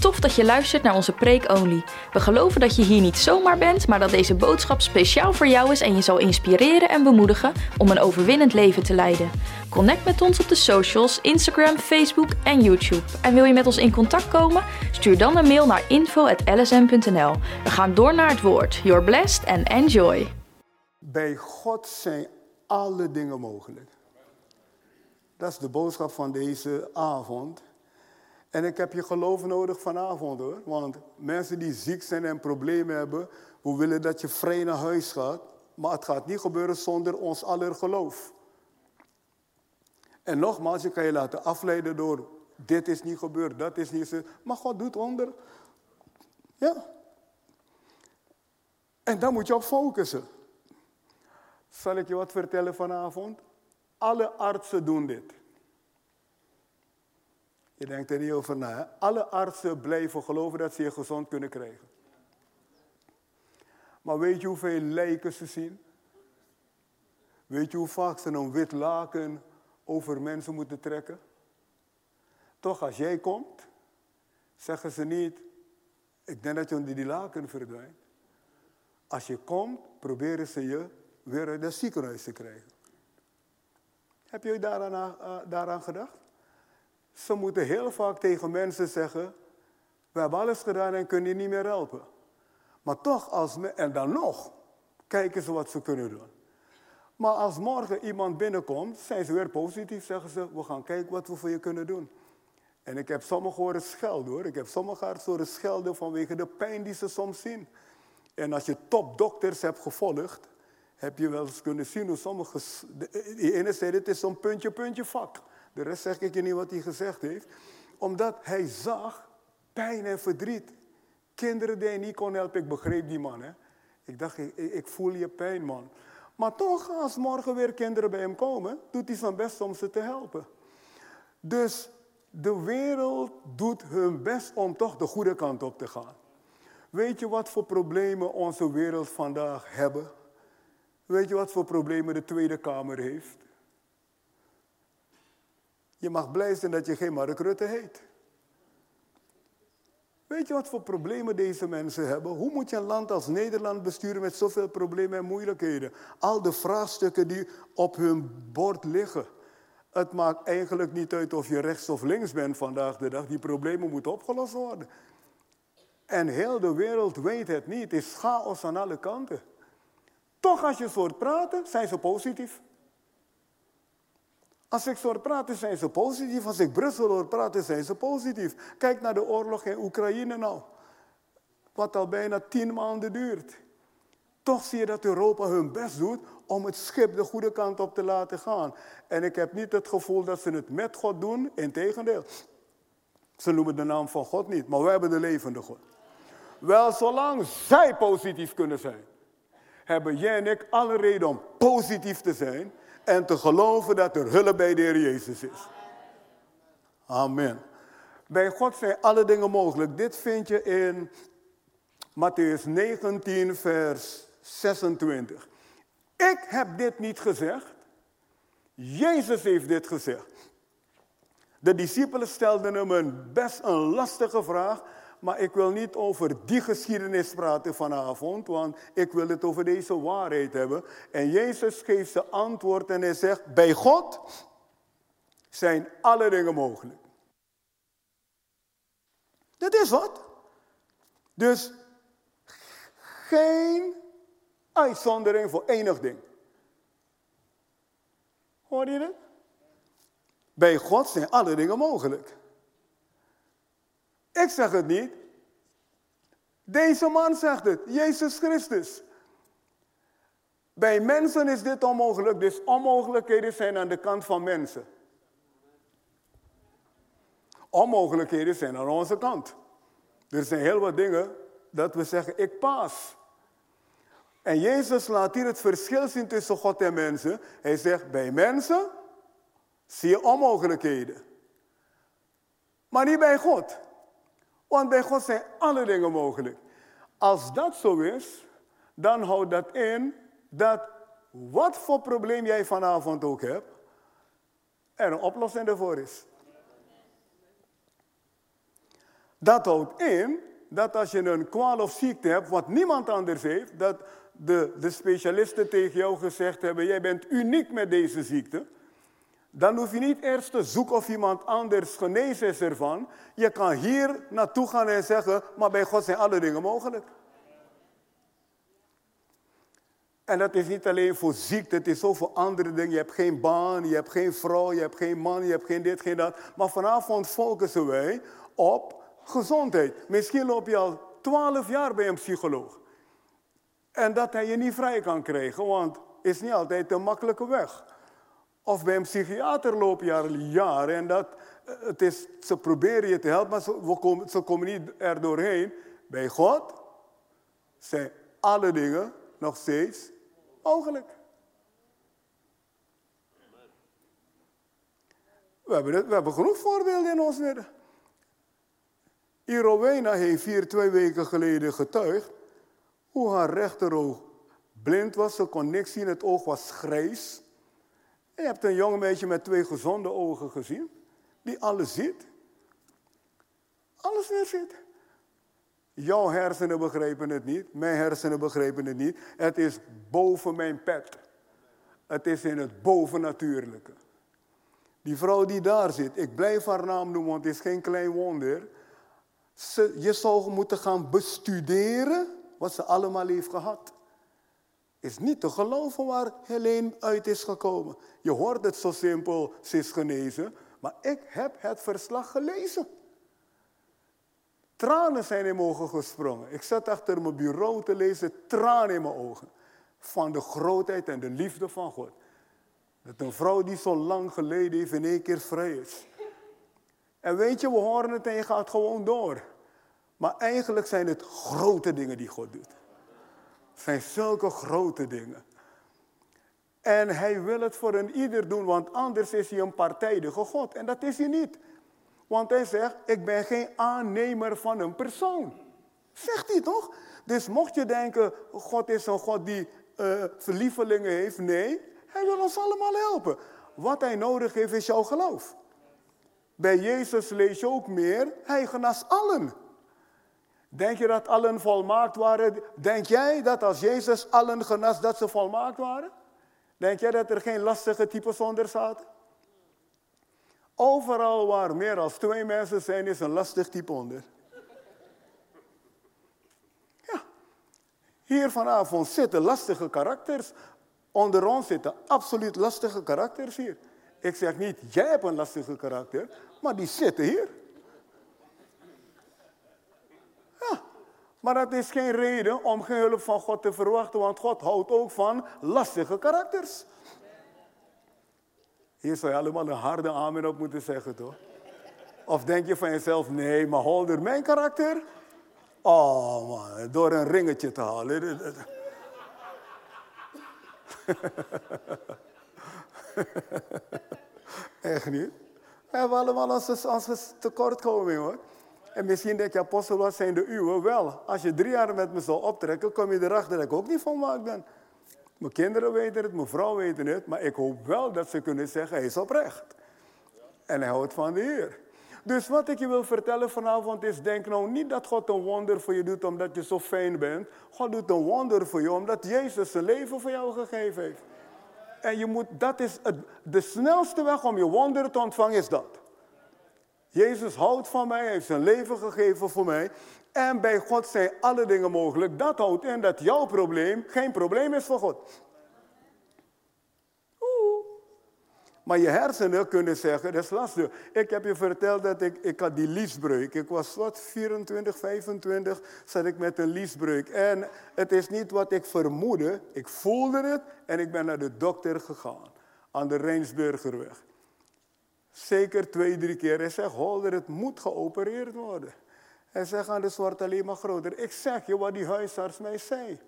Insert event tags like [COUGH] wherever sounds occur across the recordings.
Tof dat je luistert naar onze Preek Only. We geloven dat je hier niet zomaar bent, maar dat deze boodschap speciaal voor jou is en je zal inspireren en bemoedigen om een overwinnend leven te leiden. Connect met ons op de socials, Instagram, Facebook en YouTube. En wil je met ons in contact komen? Stuur dan een mail naar info.lsm.nl. We gaan door naar het woord. You're blessed and enjoy. Bij God zijn alle dingen mogelijk. Dat is de boodschap van deze avond. En ik heb je geloof nodig vanavond hoor. Want mensen die ziek zijn en problemen hebben, we willen dat je vrij naar huis gaat. Maar het gaat niet gebeuren zonder ons aller geloof. En nogmaals, je kan je laten afleiden door dit is niet gebeurd, dat is niet gebeurd. Maar God doet onder. Ja. En daar moet je op focussen. Zal ik je wat vertellen vanavond? Alle artsen doen dit. Je denkt er niet over na. Alle artsen blijven geloven dat ze je gezond kunnen krijgen. Maar weet je hoeveel lijken ze zien? Weet je hoe vaak ze een wit laken over mensen moeten trekken? Toch, als jij komt, zeggen ze niet, ik denk dat je onder die laken verdwijnt. Als je komt, proberen ze je weer uit het ziekenhuis te krijgen. Heb je daaraan, uh, daaraan gedacht? Ze moeten heel vaak tegen mensen zeggen, we hebben alles gedaan en kunnen je niet meer helpen. Maar toch, als en dan nog, kijken ze wat ze kunnen doen. Maar als morgen iemand binnenkomt, zijn ze weer positief, zeggen ze, we gaan kijken wat we voor je kunnen doen. En ik heb sommigen horen schelden hoor. Ik heb sommigen artsen horen schelden vanwege de pijn die ze soms zien. En als je topdokters hebt gevolgd, heb je wel eens kunnen zien hoe sommigen... De ene zei, dit is zo'n puntje, puntje vak. De rest zeg ik je niet wat hij gezegd heeft. Omdat hij zag pijn en verdriet. Kinderen die hij niet kon helpen, ik begreep die man. Hè? Ik dacht, ik, ik voel je pijn man. Maar toch, als morgen weer kinderen bij hem komen, doet hij zijn best om ze te helpen. Dus de wereld doet hun best om toch de goede kant op te gaan. Weet je wat voor problemen onze wereld vandaag hebben? Weet je wat voor problemen de Tweede Kamer heeft? Je mag blij zijn dat je geen Mark Rutte heet. Weet je wat voor problemen deze mensen hebben? Hoe moet je een land als Nederland besturen met zoveel problemen en moeilijkheden? Al de vraagstukken die op hun bord liggen. Het maakt eigenlijk niet uit of je rechts of links bent vandaag de dag. Die problemen moeten opgelost worden. En heel de wereld weet het niet. Het is chaos aan alle kanten. Toch als je zo hoort praten, zijn ze positief. Als ik zo praten, zijn ze positief. Als ik Brussel hoor praten, zijn ze positief. Kijk naar de oorlog in Oekraïne nou. Wat al bijna tien maanden duurt. Toch zie je dat Europa hun best doet om het schip de goede kant op te laten gaan. En ik heb niet het gevoel dat ze het met God doen. Integendeel. Ze noemen de naam van God niet, maar wij hebben de levende God. Wel, zolang zij positief kunnen zijn, hebben jij en ik alle reden om positief te zijn en te geloven dat er hulp bij de Heer Jezus is. Amen. Bij God zijn alle dingen mogelijk. Dit vind je in Matthäus 19, vers 26. Ik heb dit niet gezegd. Jezus heeft dit gezegd. De discipelen stelden hem een best een lastige vraag. Maar ik wil niet over die geschiedenis praten vanavond, want ik wil het over deze waarheid hebben. En Jezus geeft ze antwoord en hij zegt, bij God zijn alle dingen mogelijk. Dat is wat. Dus geen uitzondering voor enig ding. Hoor je het? Bij God zijn alle dingen mogelijk. Ik zeg het niet. Deze man zegt het, Jezus Christus. Bij mensen is dit onmogelijk, dus onmogelijkheden zijn aan de kant van mensen. Onmogelijkheden zijn aan onze kant. Er zijn heel wat dingen dat we zeggen, ik pas. En Jezus laat hier het verschil zien tussen God en mensen. Hij zegt, bij mensen zie je onmogelijkheden. Maar niet bij God. Want bij God zijn alle dingen mogelijk. Als dat zo is, dan houdt dat in dat wat voor probleem jij vanavond ook hebt, er een oplossing ervoor is. Dat houdt in dat als je een kwaal of ziekte hebt, wat niemand anders heeft, dat de, de specialisten tegen jou gezegd hebben, jij bent uniek met deze ziekte, dan hoef je niet eerst te zoeken of iemand anders genezen is ervan. Je kan hier naartoe gaan en zeggen, maar bij God zijn alle dingen mogelijk. En dat is niet alleen voor ziekte, het is ook voor andere dingen. Je hebt geen baan, je hebt geen vrouw, je hebt geen man, je hebt geen dit, geen dat. Maar vanavond focussen wij op gezondheid. Misschien loop je al twaalf jaar bij een psycholoog. En dat hij je niet vrij kan krijgen, want is niet altijd een makkelijke weg. Of bij een psychiater loop je al jaren en dat, eh, het is, ze proberen je te helpen, maar ze, komen, komen niet er doorheen. Bij God zijn alle dingen nog steeds mogelijk. We hebben, we hebben genoeg voorbeelden in ons midden. Irowena heeft hier twee weken geleden getuigd hoe haar rechteroog blind was. Ze kon niks zien, het oog was grijs. Je hebt een jong meisje met twee gezonde ogen gezien, die alles ziet. Alles weer ziet. Jouw hersenen begrepen het niet, mijn hersenen begrepen het niet. Het is boven mijn pet. Het is in het bovennatuurlijke. Die vrouw die daar zit, ik blijf haar naam noemen, want het is geen klein wonder. Je zou moeten gaan bestuderen wat ze allemaal heeft gehad. Is niet te geloven waar Helene uit is gekomen. Je hoort het zo simpel, ze is genezen. Maar ik heb het verslag gelezen. Tranen zijn in mijn ogen gesprongen. Ik zat achter mijn bureau te lezen, tranen in mijn ogen. Van de grootheid en de liefde van God. Dat een vrouw die zo lang geleden heeft in één keer vrij is. En weet je, we horen het en je gaat gewoon door. Maar eigenlijk zijn het grote dingen die God doet. Zijn zulke grote dingen. En hij wil het voor een ieder doen, want anders is hij een partijdige God. En dat is hij niet. Want hij zegt, ik ben geen aannemer van een persoon. Zegt hij toch? Dus mocht je denken, God is een God die uh, verlievelingen heeft. Nee, hij wil ons allemaal helpen. Wat hij nodig heeft is jouw geloof. Bij Jezus lees je ook meer, hij genas allen. Denk je dat allen volmaakt waren? Denk jij dat als Jezus allen genas, dat ze volmaakt waren? Denk jij dat er geen lastige types onder zaten? Overal waar meer dan twee mensen zijn, is een lastig type onder. Ja. Hier vanavond zitten lastige karakters. Onder ons zitten absoluut lastige karakters hier. Ik zeg niet, jij hebt een lastige karakter, maar die zitten hier. Maar dat is geen reden om geen hulp van God te verwachten, want God houdt ook van lastige karakters. Hier zou je allemaal een harde amen op moeten zeggen, toch? Of denk je van jezelf, nee, maar Holder, mijn karakter? Oh man, door een ringetje te halen. [LAUGHS] Echt niet? We hebben allemaal onze, onze tekortkoming hoor. En misschien denk je, apostel, wat zijn de uwe? Wel, als je drie jaar met me zou optrekken, kom je erachter dat ik ook niet volmaakt ben. Mijn kinderen weten het, mijn vrouw weet het, maar ik hoop wel dat ze kunnen zeggen, hij is oprecht. En hij houdt van de Heer. Dus wat ik je wil vertellen vanavond is, denk nou niet dat God een wonder voor je doet omdat je zo fijn bent. God doet een wonder voor je omdat Jezus zijn leven voor jou gegeven heeft. En je moet, dat is het, de snelste weg om je wonder te ontvangen is dat. Jezus houdt van mij, heeft zijn leven gegeven voor mij. En bij God zijn alle dingen mogelijk. Dat houdt in dat jouw probleem geen probleem is voor God. Maar je hersenen kunnen zeggen, dat is lastig. Ik heb je verteld dat ik, ik had die liesbreuk. Ik was wat, 24, 25, zat ik met een liesbreuk. En het is niet wat ik vermoedde. Ik voelde het en ik ben naar de dokter gegaan. Aan de Rijnsburgerweg. Zeker twee, drie keer. Hij zegt, Holder, het moet geopereerd worden. Hij zegt aan de zwart alleen maar groter. Ik zeg je wat die huisarts mij zei.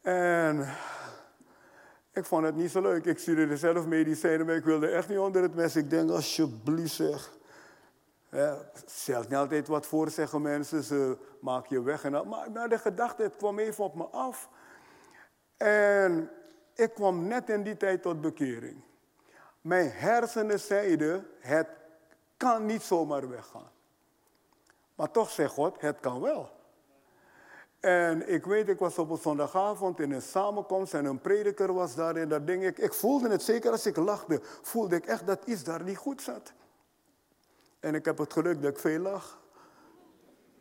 En ik vond het niet zo leuk. Ik stuurde zelf medicijnen, maar ik wilde echt niet onder het mes. Ik denk, alsjeblieft zeg. Ja, niet altijd wat voor, zeggen mensen. Ze maken je weg. En. Maar nou, de gedachte, kwam even op me af. En ik kwam net in die tijd tot bekering. Mijn hersenen zeiden, het kan niet zomaar weggaan. Maar toch zegt God, het kan wel. En ik weet, ik was op een zondagavond in een samenkomst en een prediker was daar en dat ding. Ik, ik voelde het, zeker als ik lachte, voelde ik echt dat iets daar niet goed zat. En ik heb het geluk dat ik veel lach.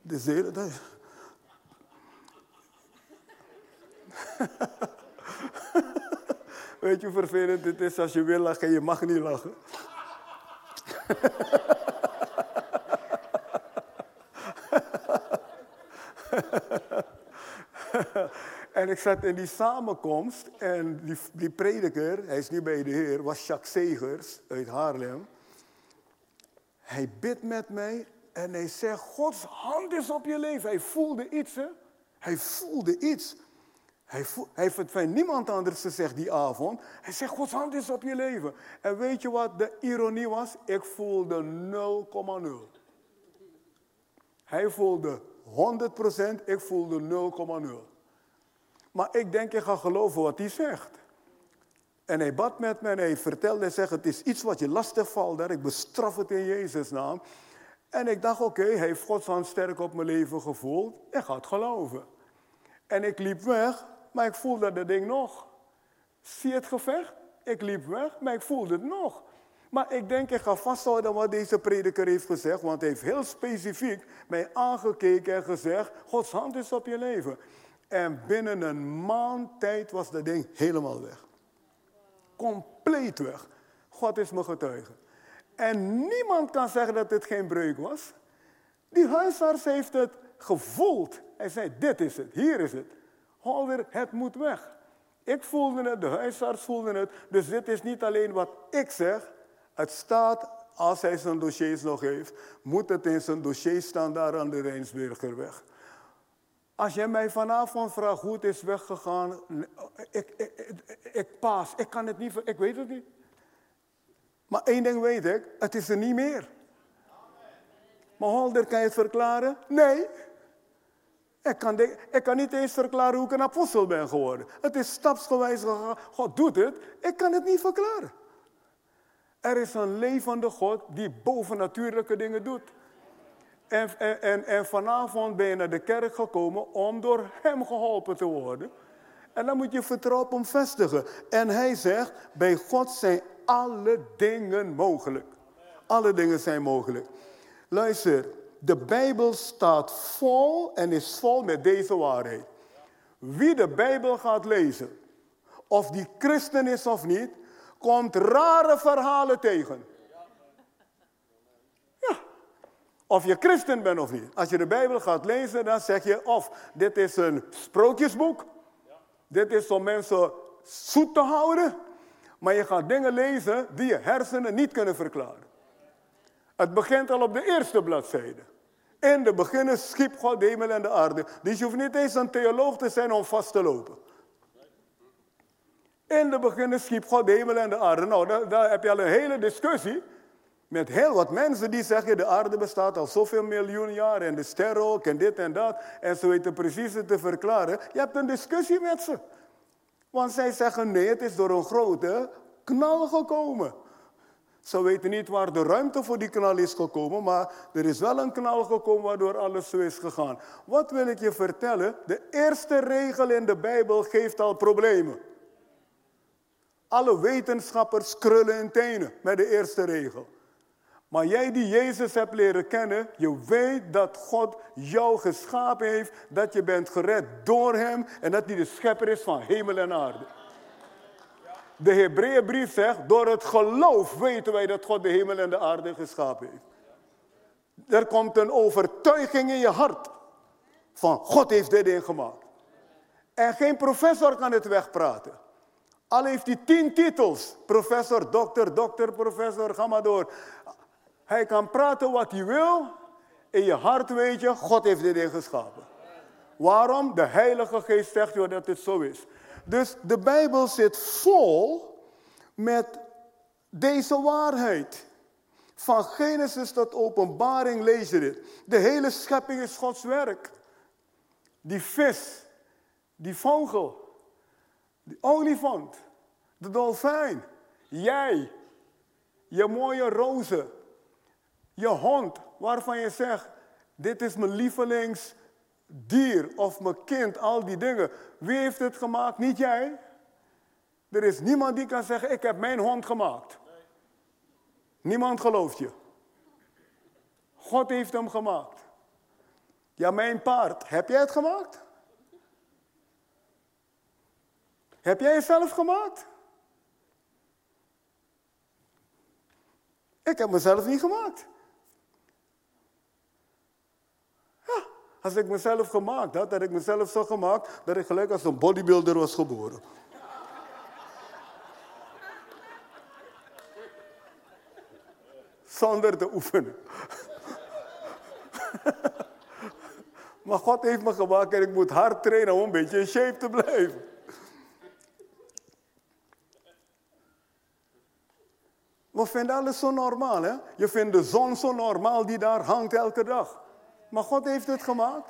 De hele tijd. [LAUGHS] Weet je hoe vervelend het is als je wil lachen en je mag niet lachen? en ik zat in die samenkomst en die, die prediker, hij is nu bij de Heer, was Jacques Segers uit Haarlem. Hij bidt met mij en hij zegt, Gods hand is op je leven. Hij voelde iets, hè? Hij voelde iets. Hij, heeft van niemand anders gezegd die avond. Hij zegt, Gods hand is op je leven. En weet je wat de ironie was? Ik voelde 0,0. Hij voelde 100%, ik voelde 0,0. Maar ik denk, ik ga geloven wat hij zegt. En hij bad met me en hij vertelde, hij zegt, het is iets wat je lastig valt, ik bestraf het in Jezus' naam. En ik dacht, oké, hij heeft Gods hand sterk op mijn leven gevoeld, ik ga het geloven. En ik liep weg, maar ik voelde dat ding nog. Zie het gevecht? Ik liep weg, maar ik voelde het nog. Maar ik denk, ik ga vasthouden wat deze prediker heeft gezegd, want hij heeft heel specifiek mij aangekeken en gezegd, Gods hand is op je leven. En binnen een maand tijd was dat ding helemaal weg. Compleet weg. God is me getuige. En niemand kan zeggen dat dit geen breuk was. Die huisarts heeft het gevoeld. Hij zei, dit is het, hier is het. Holder, het moet weg. Ik voelde het, de huisarts voelde het. Dus dit is niet alleen wat ik zeg. Het staat, als hij zijn dossiers nog heeft, moet het in zijn dossier staan daar aan de Rijnsburgerweg. Als jij mij vanavond vraagt hoe het is weggegaan, ik, ik, ik, paas. Ik kan het niet, ik weet het niet. Maar één ding weet ik, het is er niet meer. Maar Holder, kan je het verklaren? Nee. Ik kan, ik kan niet eens verklaren hoe ik een apostel ben geworden. Het is stapsgewijs gegaan. God doet het. Ik kan het niet verklaren. Er is een levende God die bovennatuurlijke dingen doet. En, en, en, vanavond ben je naar de kerk gekomen om door Hem geholpen te worden. En dan moet je vertrouwen op vestigen. En hij zegt, bij God zijn alle dingen mogelijk. Alle dingen zijn mogelijk. Luister, de Bijbel staat vol en is vol met deze waarheid. Wie de Bijbel gaat lezen, of die christen is of niet, komt rare verhalen tegen. Ja. Of je christen bent of niet. Als je de Bijbel gaat lezen, dan zeg je of dit is een sprookjesboek. Dit is om mensen zoet te houden. Maar je gaat dingen lezen die je hersenen niet kunnen verklaren. Het begint al op de eerste bladzijde. In de beginnen schiep God de hemel en de aarde. Dus je hoeft niet eens een theoloog te zijn om vast te lopen. In de beginnen schiep God de hemel en de aarde. Nou, daar, daar, heb je al een hele discussie met heel wat mensen die zeggen de aarde bestaat al zoveel miljoen jaar en de sterren ook en dit en dat. En ze weten precies het te verklaren. Je hebt een discussie met ze. Want zij zeggen nee, het is door een grote knal gekomen. Ze weten niet waar de ruimte voor die knal is gekomen, maar er is wel een knal gekomen waardoor alles zo is gegaan. Wat wil ik je vertellen? De eerste regel in de Bijbel geeft al problemen. Alle wetenschappers krullen in tenen met de eerste regel. Maar jij die Jezus hebt leren kennen, je weet dat God jou geschapen heeft, dat je bent gered door Hem en dat Hij de schepper is van hemel en aarde. De Hebreeënbrief zegt, door het geloof weten wij dat God de hemel en de aarde geschapen heeft. Er komt een overtuiging in je hart van God heeft dit ding gemaakt. En geen professor kan het wegpraten. Al heeft hij tien titels, professor, dokter, dokter, professor, ga maar door. Hij kan praten wat hij wil. In je hart weet je, God heeft dit ding geschapen. Waarom? De Heilige Geest zegt je dat het zo is. Dus de Bijbel zit vol met deze waarheid. Van Genesis tot openbaring lees je dit. De hele schepping is Gods werk. Die vis, die vogel, die olifant, de dolfijn, jij, je mooie rozen, je hond waarvan je zegt, Dit is mijn lievelingsdier of mijn kind, al die dingen. Wie heeft het gemaakt? Niet jij. Er is niemand die kan zeggen, ik heb mijn hond gemaakt. Niemand gelooft je. God heeft hem gemaakt. Ja, mijn paard. Heb jij het gemaakt? Heb jij het zelf gemaakt? Ik heb mezelf niet gemaakt. Als ik mezelf gemaakt had, dat ik mezelf zo gemaakt, dat ik gelijk als een bodybuilder was geboren. Zonder te oefenen. [LAUGHS] maar God heeft me gemaakt en ik moet hard trainen om een beetje in shape te blijven. We vinden alles zo normaal, hè? Je vindt de zon zo normaal die daar hangt elke dag. Maar God heeft het gemaakt.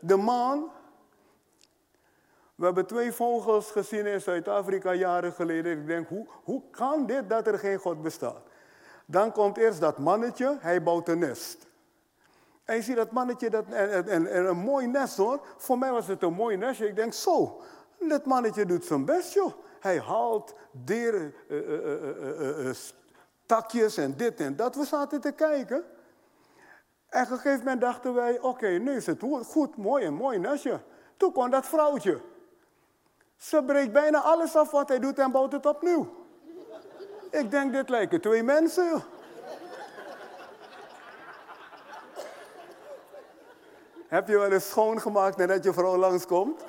De maan. We hebben twee vogels gezien in Zuid-Afrika jaren geleden. Ik denk, hoe, hoe kan dit dat er geen God bestaat? Dan komt eerst dat mannetje, hij bouwt een nest. En je ziet dat mannetje, dat, en, en, en een mooi nest hoor. Voor mij was het een mooi nestje. Ik denk, zo, dat mannetje doet zijn best joh. Hij haalt deren, uh, uh, uh, takjes en dit en dat. We zaten te kijken. En op een gegeven moment dachten wij, oké, nu is het goed, mooi en mooi nestje. Toen kwam dat vrouwtje. Ze breekt bijna alles af wat hij doet en bouwt het opnieuw. Ik denk, dit lijken twee mensen. Heb je wel eens schoongemaakt nadat je vrouw langskomt?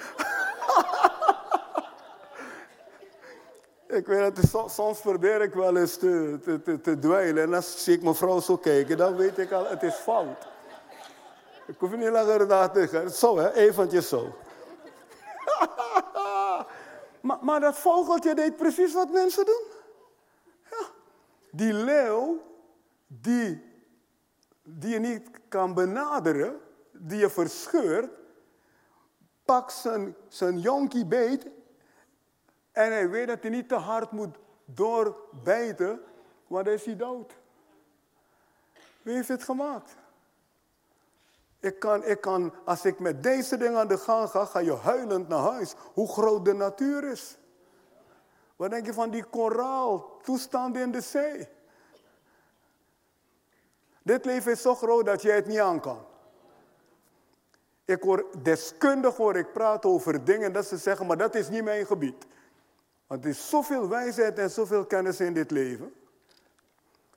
Ik weet dat soms probeer ik wel eens te, te, te, dweilen. En als zie ik mijn vrouw zo kijken, dan weet ik al, het is fout. Ik hoef niet langer na te gaan. Zo hè, eventjes zo. [LAUGHS] maar, maar dat vogeltje deed precies wat mensen doen. Ja. Die leeuw, die, die je niet kan benaderen, die je verscheurt, pakt zijn, zijn jonkie beet en hij weet dat hij niet te hard moet doorbijten, want dan is hij dood. Wie heeft het gemaakt? Ik kan, ik kan, als ik met deze dingen aan de gang ga, ga je huilend naar huis. Hoe groot de natuur is. Wat denk je van die koraal, toestanden in de zee? Dit leven is zo groot dat jij het niet aan kan. Ik hoor deskundig hoor ik praten over dingen dat ze zeggen, maar dat is niet mijn gebied. Want er is zoveel wijsheid en zoveel kennis in dit leven.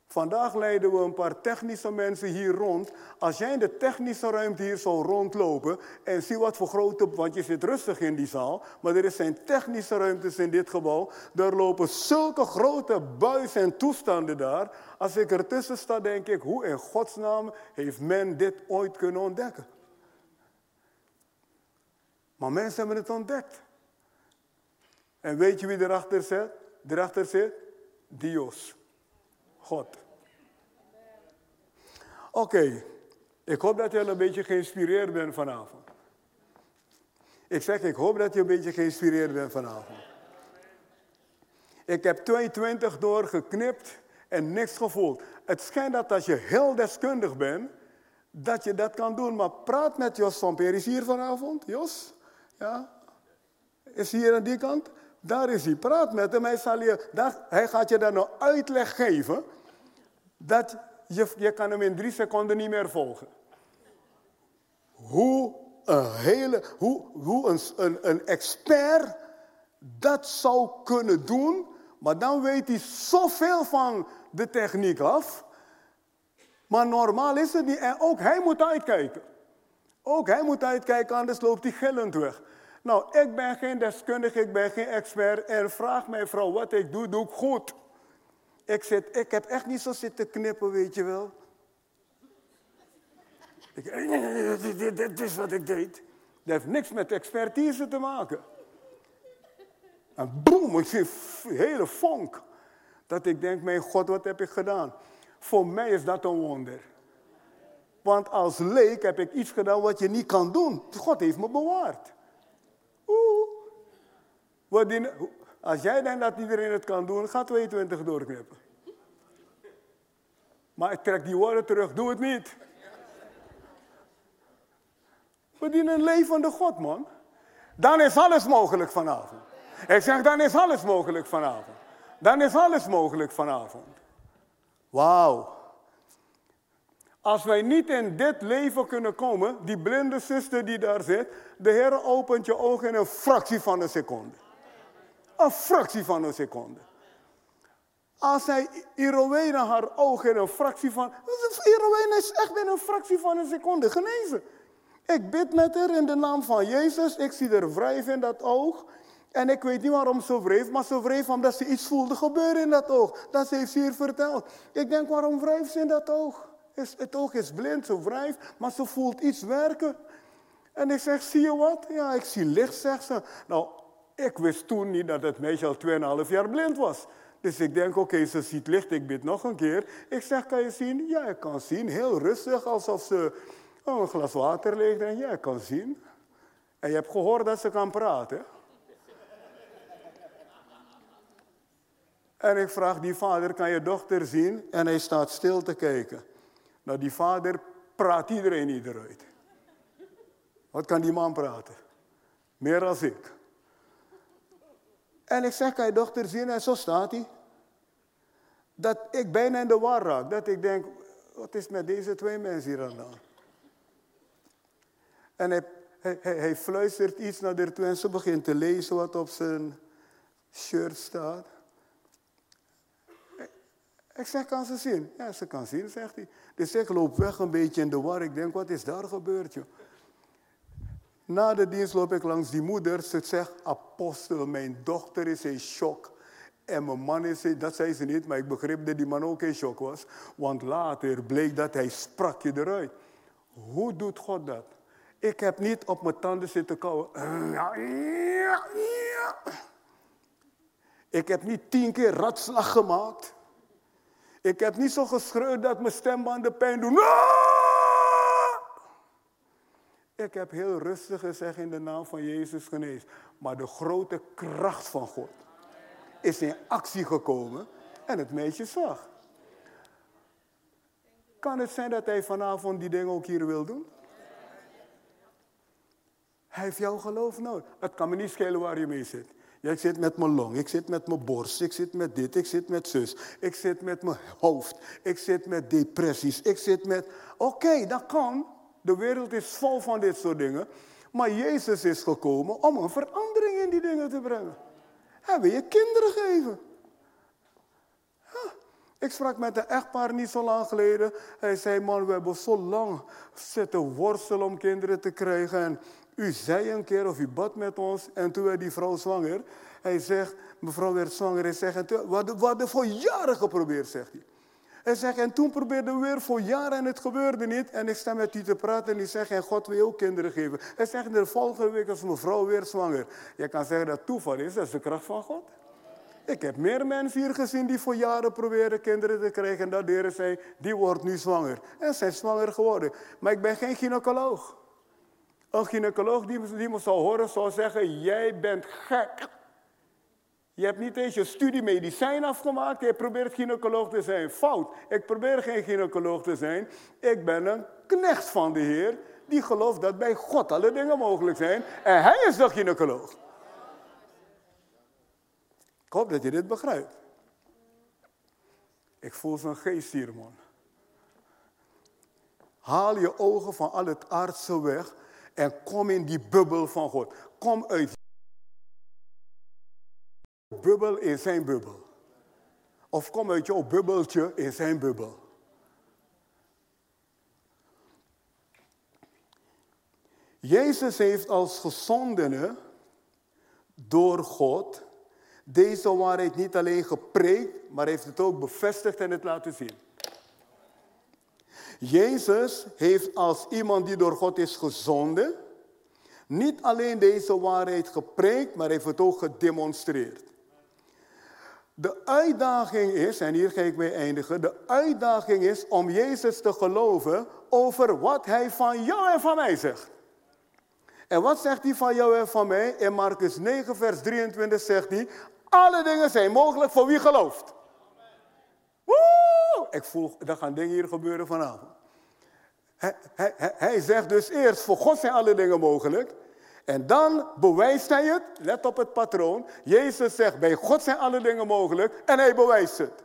Vandaag leiden we een paar technische mensen hier rond. Als jij in de technische ruimte hier zou rondlopen en zie wat voor grote, want je zit rustig in die zaal, maar er zijn technische ruimtes in dit gebouw. Er lopen zulke grote buizen en toestanden daar. Als ik ertussen sta, denk ik, hoe in godsnaam heeft men dit ooit kunnen ontdekken? Maar mensen hebben het ontdekt. En weet je wie erachter zit? Erachter zit? Dios. God. Oké, ik hoop dat je een beetje geïnspireerd bent vanavond. Ik zeg, ik hoop dat je een beetje geïnspireerd bent vanavond. Ik heb 22 doorgeknipt en niks gevoeld. Het schijnt dat als je heel deskundig bent, dat je dat kan doen. Maar praat met Jos van. Is hier vanavond? Jos? Ja? Is hier aan die kant? Daar is hij. Praat met hem. Hij, zal je, hij gaat je dan een uitleg geven. Dat je, je kan hem in drie seconden niet meer volgen. Hoe een, hele, hoe, hoe een, een, een expert dat zou kunnen doen. Maar dan weet hij zoveel van de techniek af. Maar normaal is het niet. En ook hij moet uitkijken. Ook hij moet uitkijken, anders loopt hij gillend weg. Nou, ik ben geen deskundige, ik ben geen expert. En vraag mij vrouw wat ik doe, doe ik goed. Ik, zit, ik heb echt niet zo zitten knippen, weet je wel. Ik, dit, dit is wat ik deed. Dat heeft niks met expertise te maken. En boem, ik zie een hele vonk. Dat ik denk, mijn God, wat heb ik gedaan? Voor mij is dat een wonder. Want als leek heb ik iets gedaan wat je niet kan doen. God heeft me bewaard. Als jij denkt dat iedereen het kan doen, ga 22 doorknippen. Maar ik trek die woorden terug, doe het niet. We dienen een levende God, man. Dan is alles mogelijk vanavond. Ik zeg, dan is alles mogelijk vanavond. Dan is alles mogelijk vanavond. Wauw. Als wij niet in dit leven kunnen komen, die blinde zuster die daar zit, de Heer opent je ogen in een fractie van een seconde. Een fractie van een seconde. Als hij Irowena haar ogen in een fractie van. Irowena is echt in een fractie van een seconde genezen. Ik bid met haar in de naam van Jezus. Ik zie er wrijf in dat oog. En ik weet niet waarom ze wreef, maar ze wreef omdat ze iets voelde gebeuren in dat oog. Dat heeft ze hier verteld. Ik denk, waarom wrijft ze in dat oog? Het oog is blind, ze wrijft, maar ze voelt iets werken. En ik zeg, zie je wat? Ja, ik zie licht, zegt ze. Nou, ik wist toen niet dat het meisje al 2,5 jaar blind was. Dus ik denk, oké, ze ziet licht, ik bid nog een keer. Ik zeg, kan je zien? Ja, ik kan zien. Heel rustig, alsof ze een glas water leegt. En ja, ik kan zien. En je hebt gehoord dat ze kan praten. En ik vraag die vader, kan je dochter zien? En hij staat stil te kijken. Nou, die vader praat iedereen niet eruit. Wat kan die man praten? Meer dan ik. En ik zeg, kan je dochter zien? En zo staat hij. Dat ik bijna in de war raak. Dat ik denk, wat is met deze twee mensen hier aan de En hij, hij, hij, fluistert iets naar de toe en ze begint te lezen wat op zijn shirt staat. Ik zeg, kan ze zien? Ja, ze kan zien, zegt hij. Dus ik loop weg een beetje in de war. Ik denk, wat is daar gebeurd, joh? Na de dienst loop ik langs die moeder. Ze zegt, apostel, mijn dochter is in shock. En mijn man is in, dat zei ze niet, maar ik begreep dat die man ook in shock was. Want later bleek dat hij sprak je eruit. Hoe doet God dat? Ik heb niet op mijn tanden zitten kauwen. Ik heb niet tien keer ratslag gemaakt. Ik heb niet zo geschreeuwd dat mijn stembanden pijn doen. Ik heb heel rustig gezegd in de naam van Jezus genees. Maar de grote kracht van God is in actie gekomen en het meisje zag. Kan het zijn dat hij vanavond die dingen ook hier wil doen? Hij heeft jouw geloof nodig. Het kan me niet schelen waar je mee zit. Ik zit met mijn long, ik zit met mijn borst, ik zit met dit, ik zit met zus, ik zit met mijn hoofd, ik zit met depressies, ik zit met... Oké, dat kan. De wereld is vol van dit soort dingen. Maar Jezus is gekomen om een verandering in die dingen te brengen. Hij wil je kinderen geven. Ik sprak met een echtpaar niet zo lang geleden. Hij zei, man, we hebben zo lang zitten worstelen om kinderen te krijgen. En u zei een keer of u bad met ons en toen werd die vrouw zwanger. Hij zegt, mevrouw werd zwanger. Hij zegt, we hadden voor jaren geprobeerd, zegt hij. Hij zegt, en toen probeerden we weer voor jaren en het gebeurde niet. En ik sta met u te praten en die zegt, en God wil ook kinderen geven. Hij zegt, de volgende week is mevrouw weer zwanger. Je kan zeggen dat toeval is, dat is de kracht van God. Ik heb meer mensen hier gezien die voor jaren proberen kinderen te krijgen. En dat de Heer zei, die wordt nu zwanger. En zijn zwanger geworden. Maar ik ben geen gynaecoloog. Een gynaecoloog die, die me zou horen zou zeggen, jij bent gek. Je hebt niet eens je studie medicijn afgemaakt. Je probeert gynaecoloog te zijn. Fout. Ik probeer geen gynaecoloog te zijn. Ik ben een knecht van de Heer. Die gelooft dat bij God alle dingen mogelijk zijn. En hij is de gynaecoloog. Ik hoop dat je dit begrijpt. Ik voel zo'n geest hier, man. Haal je ogen van al het aardse weg en kom in die bubbel van God. Kom uit bubbel in zijn bubbel. Of kom uit jouw bubbeltje in zijn bubbel. Jezus heeft als gezondene door God deze waarheid niet alleen gepreekt, maar heeft het ook bevestigd en het laten zien. Jezus heeft als iemand die door God is gezonden, niet alleen deze waarheid gepreekt, maar heeft het ook gedemonstreerd. De uitdaging is, en hier ga ik mee eindigen, de uitdaging is om Jezus te geloven over wat hij van jou en van mij zegt. En wat zegt hij van jou en van mij? In Marcus 9, vers 23 zegt hij, alle dingen zijn mogelijk voor wie gelooft. Woe! Ik voel, er gaan dingen hier gebeuren vanavond. hij, hij, hij zegt dus eerst, voor God zijn alle dingen mogelijk. En dan bewijst hij het, let op het patroon. Jezus zegt, bij God zijn alle dingen mogelijk en hij bewijst het.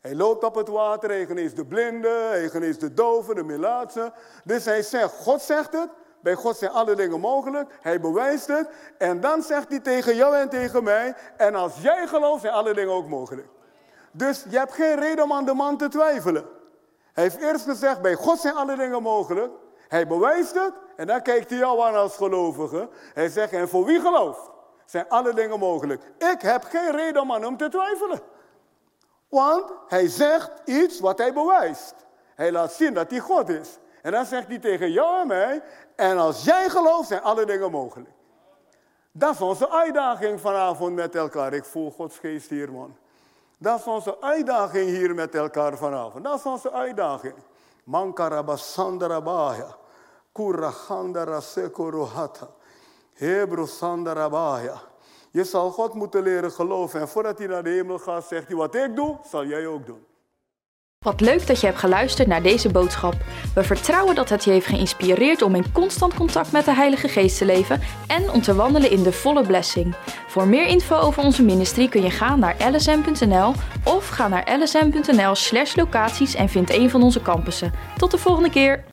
Hij loopt op het water, hij geneest de blinden, hij geneest de doven, de melaatsen. Dus hij zegt, God zegt het, bij God zijn alle dingen mogelijk. Hij bewijst het. En dan zegt hij tegen jou en tegen mij, en als jij gelooft, zijn alle dingen ook mogelijk. Dus je hebt geen reden om aan de man te twijfelen. Hij heeft eerst gezegd, bij God zijn alle dingen mogelijk. Hij bewijst het en dan kijkt hij jou aan als gelovige. Hij zegt, en voor wie gelooft, zijn alle dingen mogelijk. Ik heb geen reden om aan hem te twijfelen. Want hij zegt iets wat hij bewijst. Hij laat zien dat hij God is. En dan zegt hij tegen jou en mij, en als jij gelooft, zijn alle dingen mogelijk. Dat is onze uitdaging vanavond met elkaar. Ik voel Gods geest hier, man. Dat is onze uitdaging hier met elkaar vanavond. Dat is onze uitdaging. Sekorohata. Hebro sandarabaya. Je zal God moeten leren geloven. En voordat hij naar de hemel gaat, zegt hij: Wat ik doe, zal jij ook doen. Wat leuk dat je hebt geluisterd naar deze boodschap. We vertrouwen dat het je heeft geïnspireerd om in constant contact met de Heilige Geest te leven en om te wandelen in de volle blessing. Voor meer info over onze ministrie kun je gaan naar lsm.nl of ga naar lsm.nl/locaties en vind een van onze campussen. Tot de volgende keer.